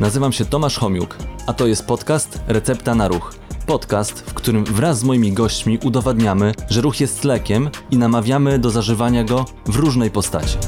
Nazywam się Tomasz Homiuk, a to jest podcast Recepta na Ruch. Podcast, w którym wraz z moimi gośćmi udowadniamy, że ruch jest lekiem i namawiamy do zażywania go w różnej postaci.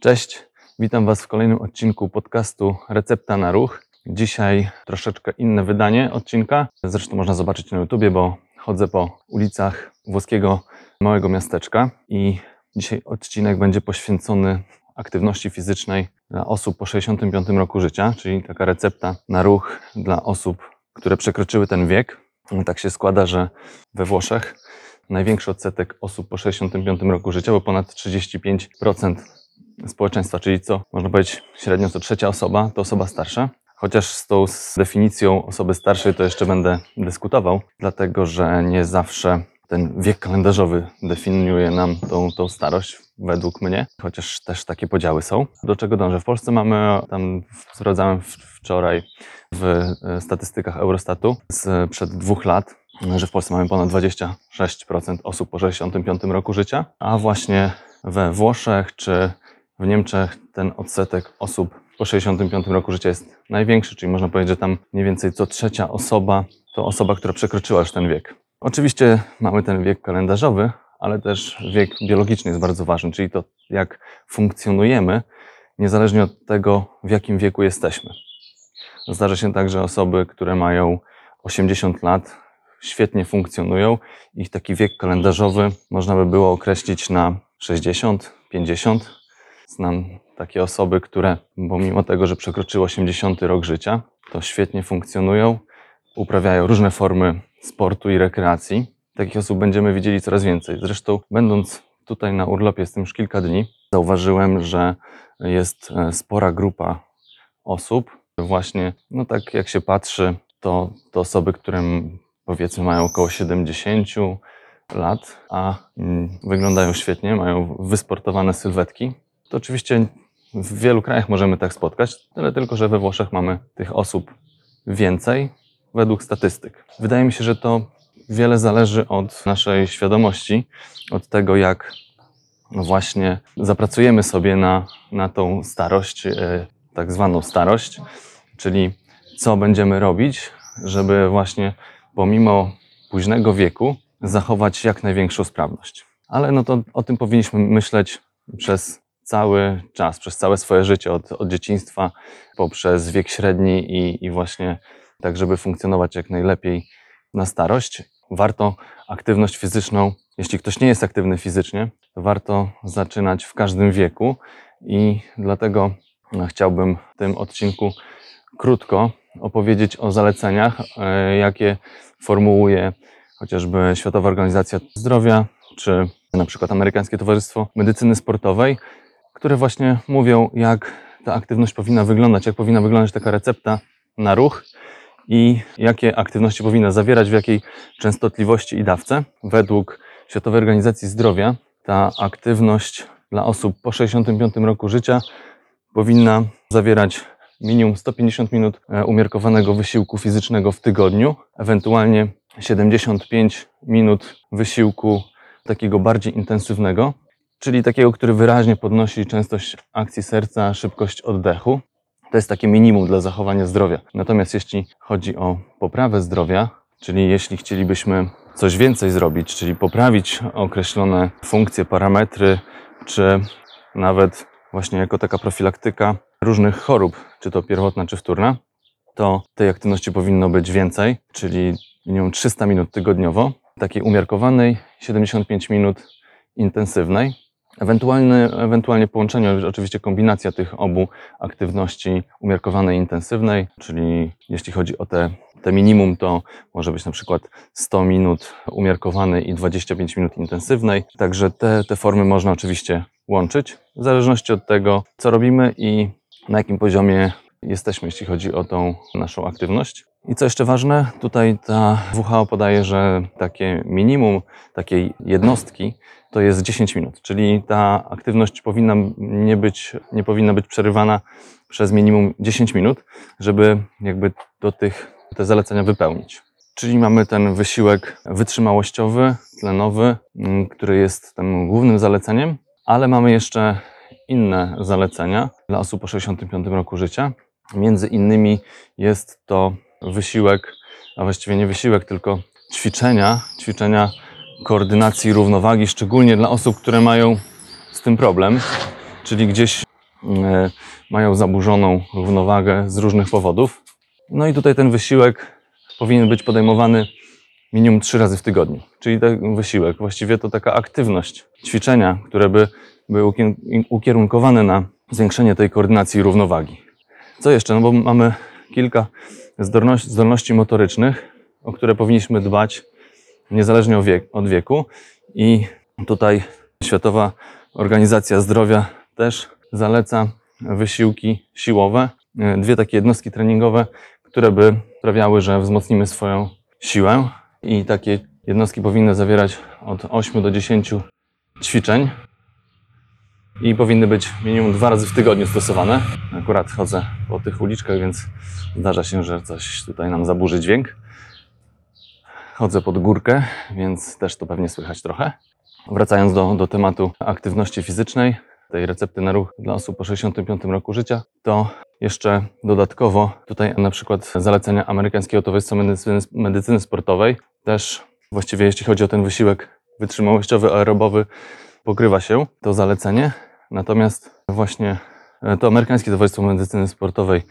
Cześć, witam Was w kolejnym odcinku podcastu Recepta na Ruch. Dzisiaj troszeczkę inne wydanie odcinka. Zresztą można zobaczyć na YouTubie, bo chodzę po ulicach włoskiego małego miasteczka i dzisiaj odcinek będzie poświęcony aktywności fizycznej dla osób po 65 roku życia, czyli taka recepta na ruch dla osób, które przekroczyły ten wiek. Tak się składa, że we Włoszech największy odsetek osób po 65 roku życia, bo ponad 35% społeczeństwa, czyli co można powiedzieć średnio co trzecia osoba, to osoba starsza. Chociaż z tą definicją osoby starszej to jeszcze będę dyskutował, dlatego że nie zawsze ten wiek kalendarzowy definiuje nam tą, tą starość, według mnie, chociaż też takie podziały są. Do czego dążę? W Polsce mamy, tam sprawdzałem wczoraj w e, statystykach Eurostatu sprzed dwóch lat, że w Polsce mamy ponad 26% osób po 65 roku życia, a właśnie we Włoszech czy w Niemczech ten odsetek osób po 65 roku życia jest największy, czyli można powiedzieć, że tam mniej więcej co trzecia osoba to osoba, która przekroczyła już ten wiek. Oczywiście mamy ten wiek kalendarzowy, ale też wiek biologiczny jest bardzo ważny, czyli to, jak funkcjonujemy, niezależnie od tego, w jakim wieku jesteśmy. Zdarza się tak, że osoby, które mają 80 lat, świetnie funkcjonują. Ich taki wiek kalendarzowy można by było określić na 60, 50. Znam takie osoby, które pomimo tego, że przekroczyły 80 rok życia, to świetnie funkcjonują, uprawiają różne formy sportu i rekreacji. Takich osób będziemy widzieli coraz więcej. Zresztą, będąc tutaj na urlopie, jestem już kilka dni, zauważyłem, że jest e, spora grupa osób. Właśnie, no tak jak się patrzy, to, to osoby, które powiedzmy mają około 70 lat, a mm, wyglądają świetnie, mają wysportowane sylwetki. To oczywiście w wielu krajach możemy tak spotkać, tyle tylko, że we Włoszech mamy tych osób więcej według statystyk. Wydaje mi się, że to wiele zależy od naszej świadomości, od tego, jak właśnie zapracujemy sobie na, na tą starość, e, tak zwaną starość, czyli co będziemy robić, żeby właśnie pomimo późnego wieku zachować jak największą sprawność. Ale no to o tym powinniśmy myśleć przez cały czas, przez całe swoje życie, od, od dzieciństwa poprzez wiek średni i, i właśnie tak, żeby funkcjonować jak najlepiej na starość. Warto aktywność fizyczną, jeśli ktoś nie jest aktywny fizycznie, to warto zaczynać w każdym wieku. I dlatego no, chciałbym w tym odcinku krótko opowiedzieć o zaleceniach, e, jakie formułuje chociażby Światowa Organizacja Zdrowia, czy na przykład Amerykańskie Towarzystwo Medycyny Sportowej, które właśnie mówią, jak ta aktywność powinna wyglądać, jak powinna wyglądać taka recepta na ruch i jakie aktywności powinna zawierać, w jakiej częstotliwości i dawce. Według Światowej Organizacji Zdrowia ta aktywność dla osób po 65 roku życia powinna zawierać minimum 150 minut e, umiarkowanego wysiłku fizycznego w tygodniu, ewentualnie 75 minut wysiłku takiego bardziej intensywnego, czyli takiego, który wyraźnie podnosi częstość akcji serca, szybkość oddechu. To jest takie minimum dla zachowania zdrowia. Natomiast jeśli chodzi o poprawę zdrowia, czyli jeśli chcielibyśmy coś więcej zrobić, czyli poprawić określone funkcje, parametry, czy nawet właśnie jako taka profilaktyka różnych chorób, czy to pierwotna, czy wtórna, to tej aktywności powinno być więcej, czyli minimum 300 minut tygodniowo, takiej umiarkowanej, 75 minut intensywnej. Ewentualne, ewentualnie połączenie, oczywiście kombinacja tych obu aktywności umiarkowanej i intensywnej, czyli jeśli chodzi o te, te minimum, to może być na przykład 100 minut umiarkowanej i 25 minut intensywnej. Także te, te formy można oczywiście łączyć w zależności od tego, co robimy i na jakim poziomie jesteśmy, jeśli chodzi o tą naszą aktywność. I co jeszcze ważne, tutaj ta WHO podaje, że takie minimum takiej jednostki to jest 10 minut, czyli ta aktywność powinna nie być, nie powinna być przerywana przez minimum 10 minut, żeby jakby do tych, te zalecenia wypełnić. Czyli mamy ten wysiłek wytrzymałościowy, tlenowy, mm, który jest tym głównym zaleceniem, ale mamy jeszcze inne zalecenia dla osób po 65 roku życia. Między innymi jest to wysiłek, a właściwie nie wysiłek, tylko ćwiczenia, ćwiczenia koordynacji równowagi, szczególnie dla osób, które mają z tym problem, czyli gdzieś e, mają zaburzoną równowagę z różnych powodów. No i tutaj ten wysiłek powinien być podejmowany minimum trzy razy w tygodniu. Czyli ten wysiłek, właściwie to taka aktywność, ćwiczenia, które by były ukie- ukierunkowane na zwiększenie tej koordynacji i równowagi. Co jeszcze? No bo mamy kilka zdolności, motorycznych, o które powinniśmy dbać niezależnie od wieku. I tutaj Światowa Organizacja Zdrowia też zaleca wysiłki siłowe, dwie takie jednostki treningowe, które by sprawiały, że wzmocnimy swoją siłę. I takie jednostki powinny zawierać od 8 do 10 ćwiczeń i powinny być minimum dwa razy w tygodniu stosowane. Akurat chodzę po tych uliczkach, więc zdarza się, że coś tutaj nam zaburzy dźwięk. Chodzę pod górkę, więc też to pewnie słychać trochę. Wracając do, do tematu aktywności fizycznej, tej recepty na ruch dla osób po 65 roku życia, to jeszcze dodatkowo tutaj na przykład zalecenia Amerykańskiego Towarzystwa Medycyny, Medycyny Sportowej też właściwie jeśli chodzi o ten wysiłek wytrzymałościowy, aerobowy, pokrywa się to zalecenie. Natomiast właśnie e, to Amerykańskie Towarzystwo Medycyny Sportowej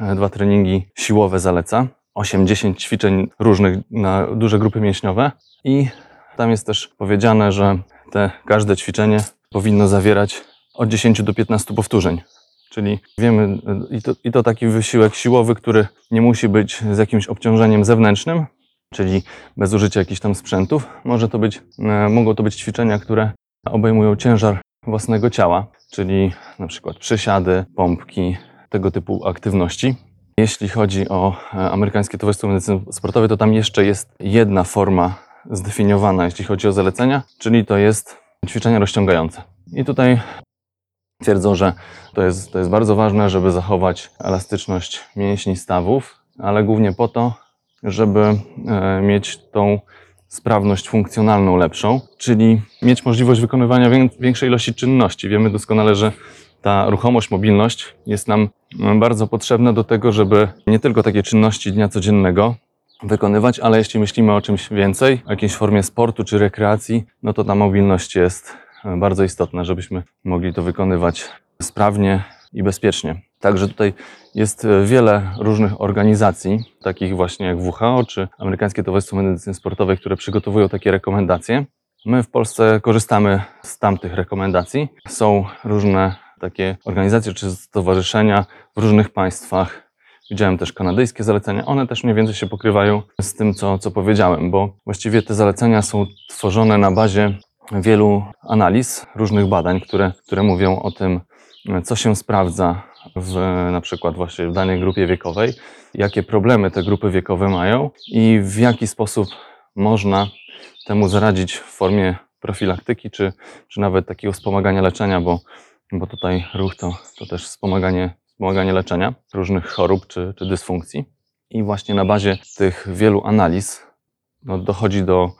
e, dwa treningi siłowe zaleca. 8-10 ćwiczeń różnych na duże grupy mięśniowe i tam jest też powiedziane, że te, każde ćwiczenie powinno zawierać od 10 do 15 powtórzeń. Czyli wiemy, y, i to, i to taki wysiłek siłowy, który nie musi być z jakimś obciążeniem zewnętrznym, czyli bez użycia jakichś tam sprzętów. Może to być, e, mogą to być ćwiczenia, które obejmują ciężar własnego ciała, czyli na przykład przysiady, pompki, tego typu aktywności. Jeśli chodzi o e, Amerykańskie Towarzystwo Medycyny Sportowej, to tam jeszcze jest jedna forma zdefiniowana, jeśli chodzi o zalecenia, czyli to jest ćwiczenia rozciągające. I tutaj twierdzą, że to jest, to jest bardzo ważne, żeby zachować elastyczność mięśni stawów, ale głównie po to, żeby e, mieć tą sprawność funkcjonalną lepszą, czyli mieć możliwość wykonywania wię- większej ilości czynności. Wiemy doskonale, że ta ruchomość, mobilność jest nam mm, bardzo potrzebna do tego, żeby nie tylko takie czynności dnia codziennego wykonywać, ale jeśli myślimy o czymś więcej, o jakiejś formie sportu czy rekreacji, no to ta mobilność jest e, bardzo istotna, żebyśmy mogli to wykonywać sprawnie i bezpiecznie. Także tutaj jest e, wiele różnych organizacji, takich właśnie jak WHO czy Amerykańskie Towarzystwo Medycyny Sportowej, które przygotowują takie rekomendacje. My w Polsce korzystamy z tamtych rekomendacji. Są różne takie organizacje czy stowarzyszenia w różnych państwach. Widziałem też kanadyjskie zalecenia. One też mniej więcej się pokrywają z tym, co, co powiedziałem, bo właściwie te zalecenia są tworzone na bazie wielu analiz, różnych badań, które, które mówią o tym, co się sprawdza w na przykład właśnie w danej grupie wiekowej, jakie problemy te grupy wiekowe mają i w jaki sposób można temu zaradzić w formie profilaktyki, czy, czy nawet takiego wspomagania leczenia, bo, bo tutaj ruch to, to też wspomaganie, wspomaganie leczenia różnych chorób czy, czy dysfunkcji. I właśnie na bazie tych wielu analiz no, dochodzi do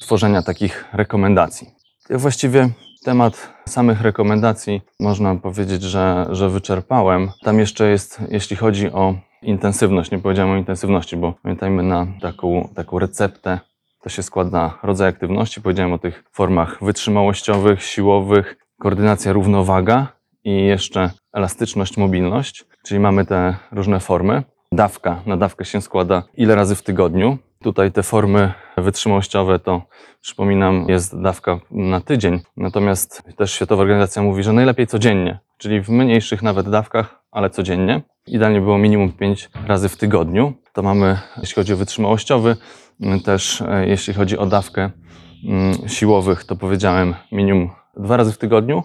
tworzenia takich rekomendacji. Ja właściwie temat samych rekomendacji można powiedzieć, że, że wyczerpałem. Tam jeszcze jest, jeśli chodzi o intensywność, nie powiedziałem o intensywności, bo pamiętajmy na taką, taką receptę, to się składa rodzaj aktywności. Powiedziałem o tych formach wytrzymałościowych, siłowych, koordynacja, równowaga i jeszcze elastyczność, mobilność, czyli mamy te różne formy. Dawka, na dawkę się składa ile razy w tygodniu. Tutaj te formy wytrzymałościowe to, przypominam, jest dawka na tydzień. Natomiast też Światowa Organizacja mówi, że najlepiej codziennie, czyli w mniejszych nawet dawkach, ale codziennie. Idealnie było minimum 5 razy w tygodniu. To mamy, jeśli chodzi o wytrzymałościowy, też e, jeśli chodzi o dawkę mm, siłowych, to powiedziałem minimum dwa razy w tygodniu.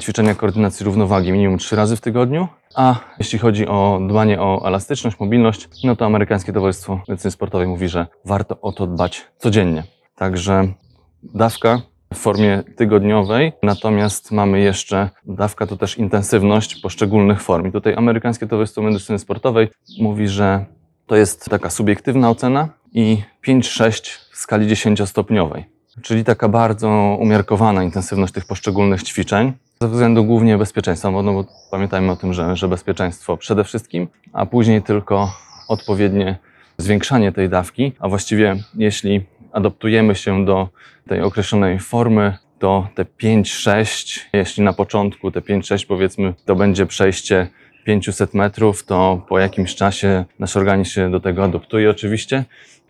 Ćwiczenia koordynacji równowagi minimum trzy razy w tygodniu. A jeśli chodzi o dbanie o elastyczność, mobilność, no to Amerykańskie Towarzystwo Medycyny Sportowej mówi, że warto o to dbać codziennie. Także dawka w formie tygodniowej, natomiast mamy jeszcze dawka to też intensywność poszczególnych form. I tutaj Amerykańskie Towarzystwo Medycyny Sportowej mówi, że to jest taka subiektywna ocena i 5-6 w skali 10-stopniowej. Czyli taka bardzo umiarkowana intensywność tych poszczególnych ćwiczeń. Ze względu głównie bezpieczeństwa, no bo pamiętajmy o tym, że, że bezpieczeństwo przede wszystkim, a później tylko odpowiednie zwiększanie tej dawki, a właściwie jeśli adoptujemy się do tej określonej formy, to te 5-6, jeśli na początku te 5-6 powiedzmy, to będzie przejście 500 metrów, to po jakimś czasie nasz organizm się do tego adoptuje oczywiście.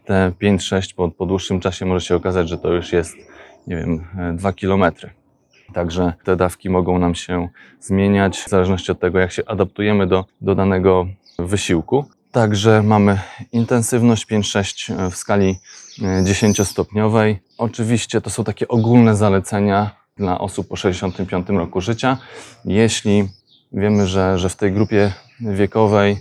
Te 5-6 po, po dłuższym czasie może się okazać, że to już jest, nie wiem, 2 kilometry. Także te dawki mogą nam się zmieniać w zależności od tego, jak się adaptujemy do, do danego wysiłku. Także mamy intensywność 5-6 w skali e, 10-stopniowej. Oczywiście to są takie ogólne zalecenia dla osób po 65 roku życia. Jeśli wiemy, że, że w tej grupie wiekowej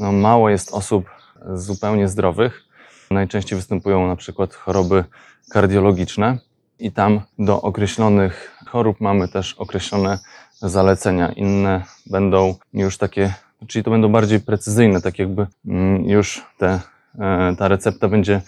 no, mało jest osób zupełnie zdrowych, najczęściej występują na przykład choroby kardiologiczne i tam do określonych chorób mamy też określone zalecenia. Inne będą już takie, czyli to będą bardziej precyzyjne, tak jakby mm, już te, e, ta recepta będzie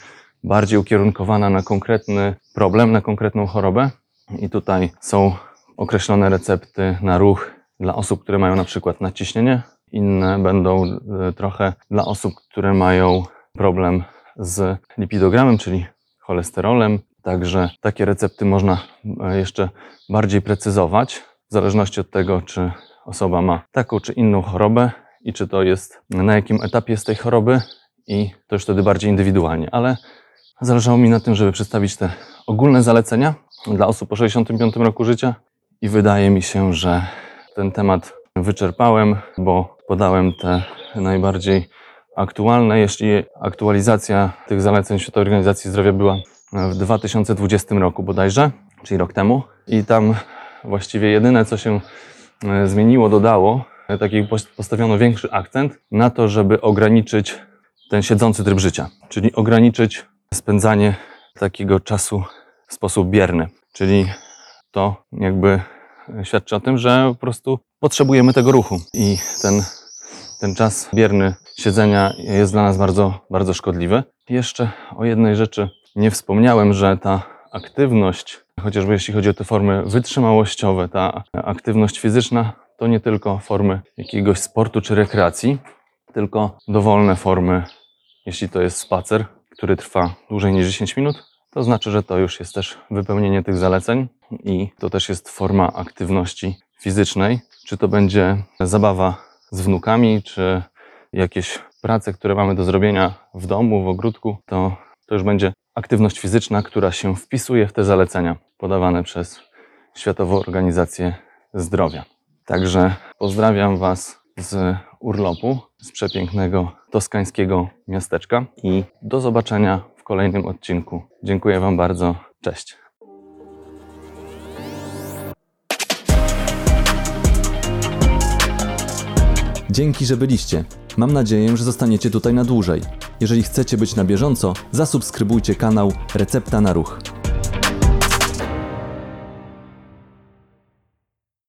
bardziej ukierunkowana na konkretny problem, na konkretną chorobę. I tutaj są określone recepty na ruch dla osób, które mają na przykład nadciśnienie. Inne będą e, trochę dla osób, które mają problem z lipidogramem, czyli cholesterolem. Także takie recepty można e, jeszcze bardziej precyzować, w zależności od tego, czy osoba ma taką czy inną chorobę i czy to jest na jakim etapie jest tej choroby i to już wtedy bardziej indywidualnie. Ale zależało mi na tym, żeby przedstawić te ogólne zalecenia dla osób po 65 roku życia i wydaje mi się, że ten temat wyczerpałem, bo podałem te najbardziej aktualne. Jeśli aktualizacja tych zaleceń Światowej Organizacji Zdrowia była w 2020 roku bodajże, czyli rok temu, i tam właściwie jedyne, co się e, zmieniło, dodało, taki pos- postawiono większy akcent na to, żeby ograniczyć ten siedzący tryb życia, czyli ograniczyć spędzanie takiego czasu w sposób bierny, czyli to jakby świadczy o tym, że po prostu potrzebujemy tego ruchu. I ten, ten czas bierny siedzenia jest dla nas bardzo, bardzo szkodliwy. Jeszcze o jednej rzeczy nie wspomniałem, że ta aktywność, chociażby jeśli chodzi o te formy wytrzymałościowe, ta aktywność fizyczna to nie tylko formy jakiegoś sportu czy rekreacji, tylko dowolne formy, jeśli to jest spacer, który trwa dłużej niż 10 minut, to znaczy, że to już jest też wypełnienie tych zaleceń i to też jest forma aktywności fizycznej. Czy to będzie zabawa z wnukami, czy jakieś prace, które mamy do zrobienia w domu, w ogródku, to, to już będzie aktywność fizyczna, która się wpisuje w te zalecenia podawane przez Światową Organizację Zdrowia. Także pozdrawiam Was z urlopu, z przepięknego toskańskiego miasteczka i do zobaczenia w kolejnym odcinku. Dziękuję Wam bardzo. Cześć. Dzięki, że byliście. Mam nadzieję, że zostaniecie tutaj na dłużej. Jeżeli chcecie być na bieżąco, zasubskrybujcie kanał Recepta na Ruch.